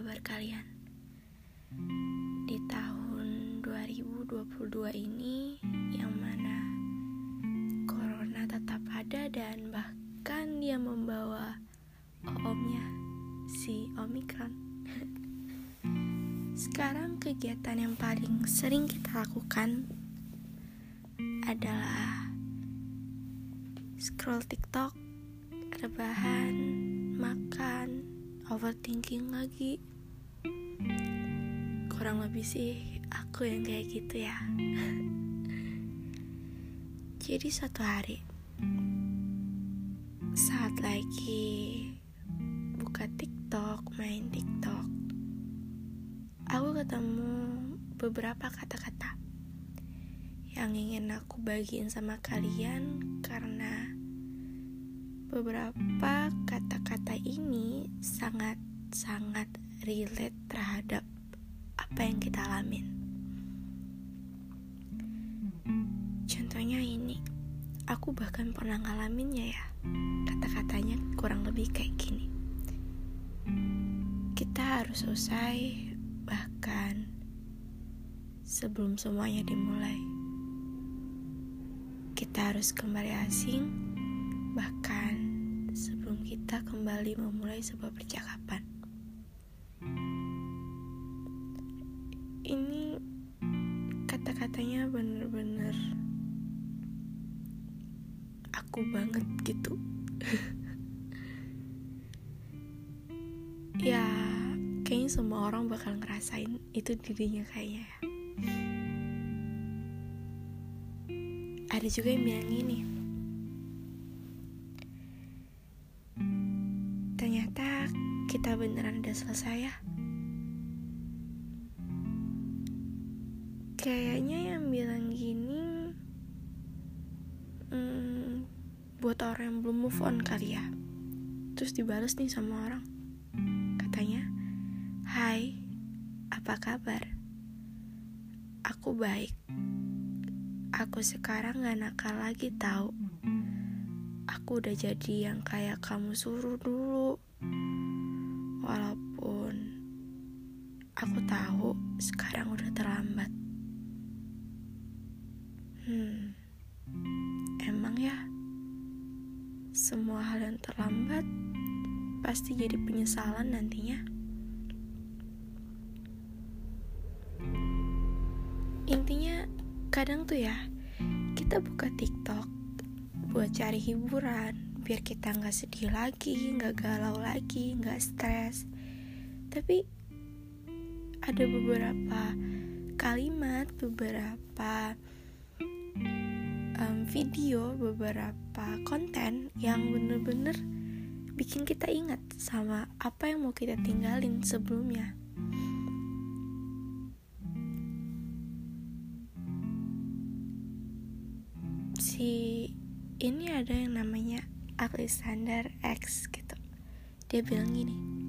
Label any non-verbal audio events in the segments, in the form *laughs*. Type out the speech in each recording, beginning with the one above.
kabar kalian? Di tahun 2022 ini yang mana corona tetap ada dan bahkan dia membawa omnya si Omikron. *laughs* Sekarang kegiatan yang paling sering kita lakukan adalah scroll TikTok, rebahan, makan, overthinking lagi kurang lebih sih aku yang kayak gitu ya. *laughs* Jadi suatu hari saat lagi buka tiktok main tiktok aku ketemu beberapa kata-kata yang ingin aku bagiin sama kalian karena beberapa kata-kata ini sangat-sangat relate terhadap apa yang kita alamin. Contohnya ini, aku bahkan pernah ngalaminnya ya. Kata-katanya kurang lebih kayak gini. Kita harus usai bahkan sebelum semuanya dimulai. Kita harus kembali asing bahkan sebelum kita kembali memulai sebuah percakapan. Aku banget gitu. ya, kayaknya semua orang bakal ngerasain itu dirinya kayaknya ya. Ada juga yang bilang gini, ternyata kita beneran udah selesai ya kayaknya yang bilang gini hmm, buat orang yang belum move on kali ya. Terus dibalas nih sama orang. Katanya hai apa kabar? Aku baik. Aku sekarang gak nakal lagi tahu aku udah jadi yang kayak kamu suruh dulu. Walaupun aku tahu sekarang udah terlambat. Hmm, emang ya, semua hal yang terlambat pasti jadi penyesalan nantinya. Intinya, kadang tuh ya, kita buka TikTok buat cari hiburan biar kita nggak sedih lagi nggak galau lagi nggak stres tapi ada beberapa kalimat beberapa video beberapa konten yang bener-bener bikin kita ingat sama apa yang mau kita tinggalin sebelumnya. Si ini ada yang namanya Alexander X gitu. Dia bilang gini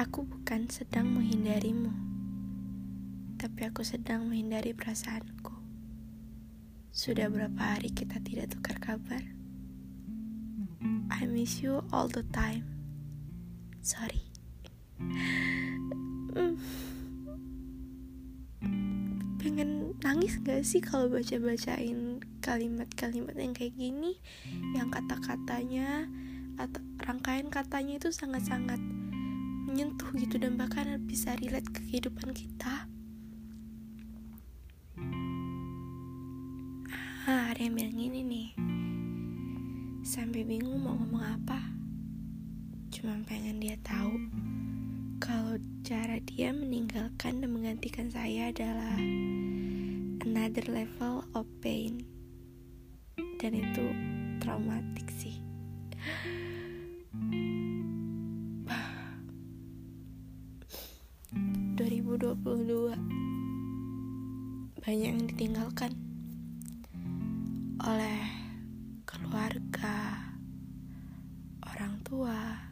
aku bukan sedang menghindarimu tapi aku sedang menghindari perasaanku sudah berapa hari kita tidak tukar kabar? I miss you all the time. Sorry. Pengen nangis gak sih kalau baca-bacain kalimat-kalimat yang kayak gini? Yang kata-katanya atau rangkaian katanya itu sangat-sangat menyentuh gitu dan bahkan bisa relate ke kehidupan kita ada yang bilang gini nih sampai bingung mau ngomong apa. Cuma pengen dia tahu kalau cara dia meninggalkan dan menggantikan saya adalah another level of pain. Dan itu traumatik sih. *sighs* ...2022... ...banyak yang ditinggalkan... ...oleh... ...keluarga... ...orang tua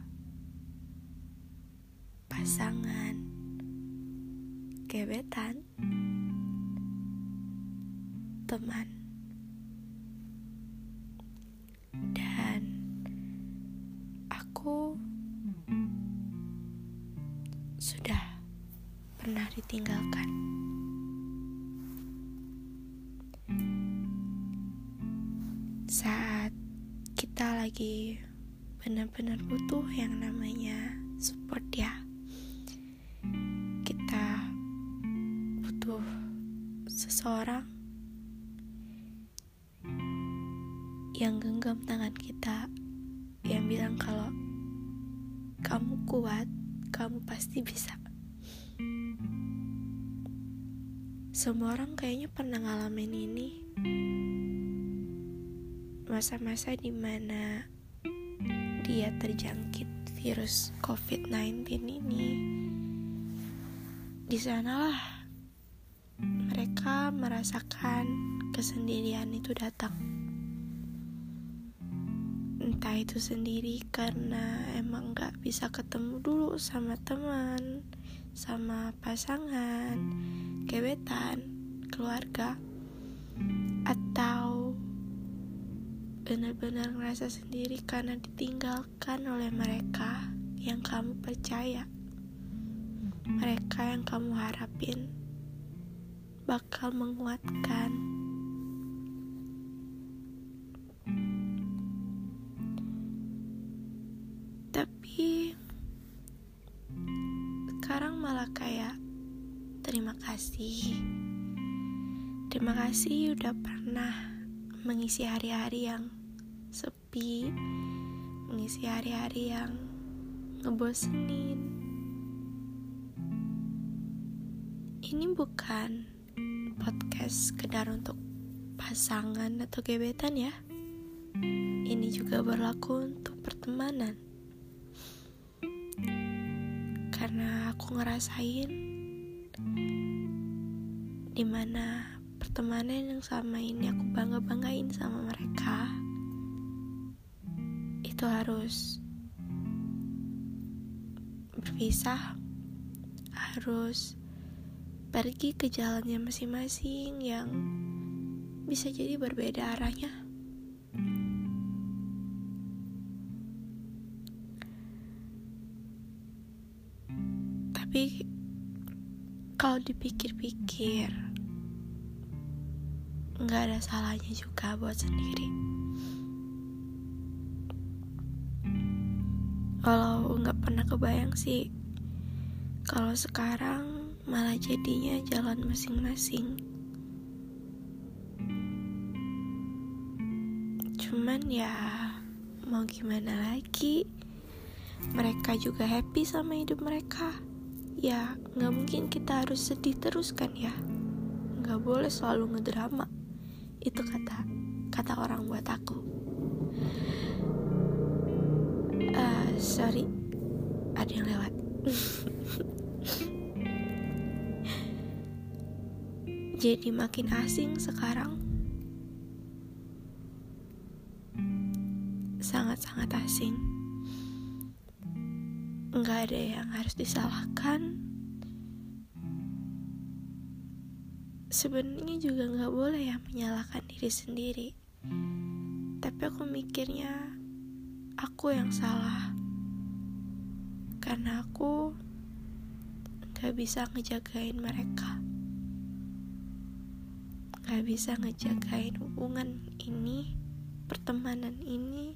pasangan, gebetan, teman, dan aku pernah ditinggalkan. Lagi benar-benar butuh yang namanya support ya. Kita butuh seseorang yang genggam tangan kita yang bilang kalau kamu kuat, kamu pasti bisa. Semua orang kayaknya pernah ngalamin ini. Masa-masa di mana dia terjangkit virus COVID-19 ini. Di sanalah mereka merasakan kesendirian itu datang. Entah itu sendiri karena emang gak bisa ketemu dulu sama teman, sama pasangan, gebetan, keluarga, atau benar-benar ngerasa sendiri karena ditinggalkan oleh mereka yang kamu percaya, mereka yang kamu harapin bakal menguatkan. Tapi sekarang malah kayak Terima kasih. Terima kasih udah pernah mengisi hari-hari yang sepi, mengisi hari-hari yang ngebosenin. Ini bukan podcast sekedar untuk pasangan atau gebetan ya. Ini juga berlaku untuk pertemanan. Karena aku ngerasain di mana pertemanan yang selama ini aku bangga-banggain sama mereka itu harus berpisah harus pergi ke jalannya masing-masing yang bisa jadi berbeda arahnya tapi kalau dipikir-pikir nggak ada salahnya juga buat sendiri. Kalau nggak pernah kebayang sih, kalau sekarang malah jadinya jalan masing-masing. Cuman ya mau gimana lagi? Mereka juga happy sama hidup mereka. Ya nggak mungkin kita harus sedih terus kan ya? Nggak boleh selalu ngedrama itu kata kata orang buat aku sorry. Ada yang lewat. Jadi makin asing sekarang. Sangat-sangat asing. Nggak ada yang harus disalahkan. Sebenarnya juga nggak boleh ya menyalahkan diri sendiri. Tapi aku mikirnya aku yang salah karena aku nggak bisa ngejagain mereka. Nggak bisa ngejagain hubungan ini pertemanan ini.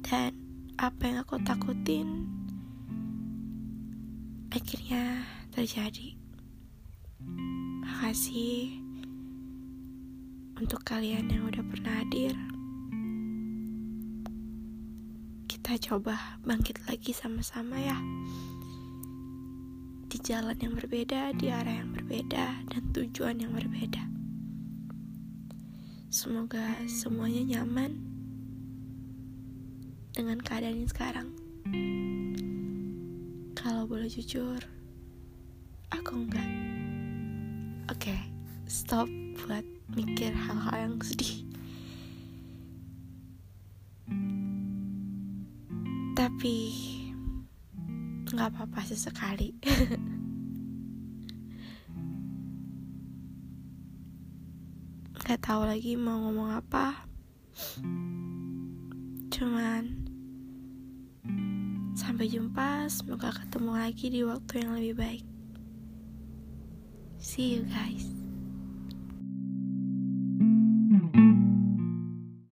Dan apa yang aku takutin akhirnya terjadi. Makasih untuk kalian yang udah pernah hadir. Kita coba bangkit lagi sama-sama ya. Di jalan yang berbeda, di arah yang berbeda, dan tujuan yang berbeda. Semoga semuanya nyaman dengan keadaan yang sekarang. Kalau boleh jujur, aku enggak. Oke, okay, stop buat mikir hal-hal yang sedih. Tapi nggak apa-apa sesekali. *laughs* Gak tahu lagi mau ngomong apa. Cuman Sampai jumpa, semoga ketemu lagi di waktu yang lebih baik. See you guys.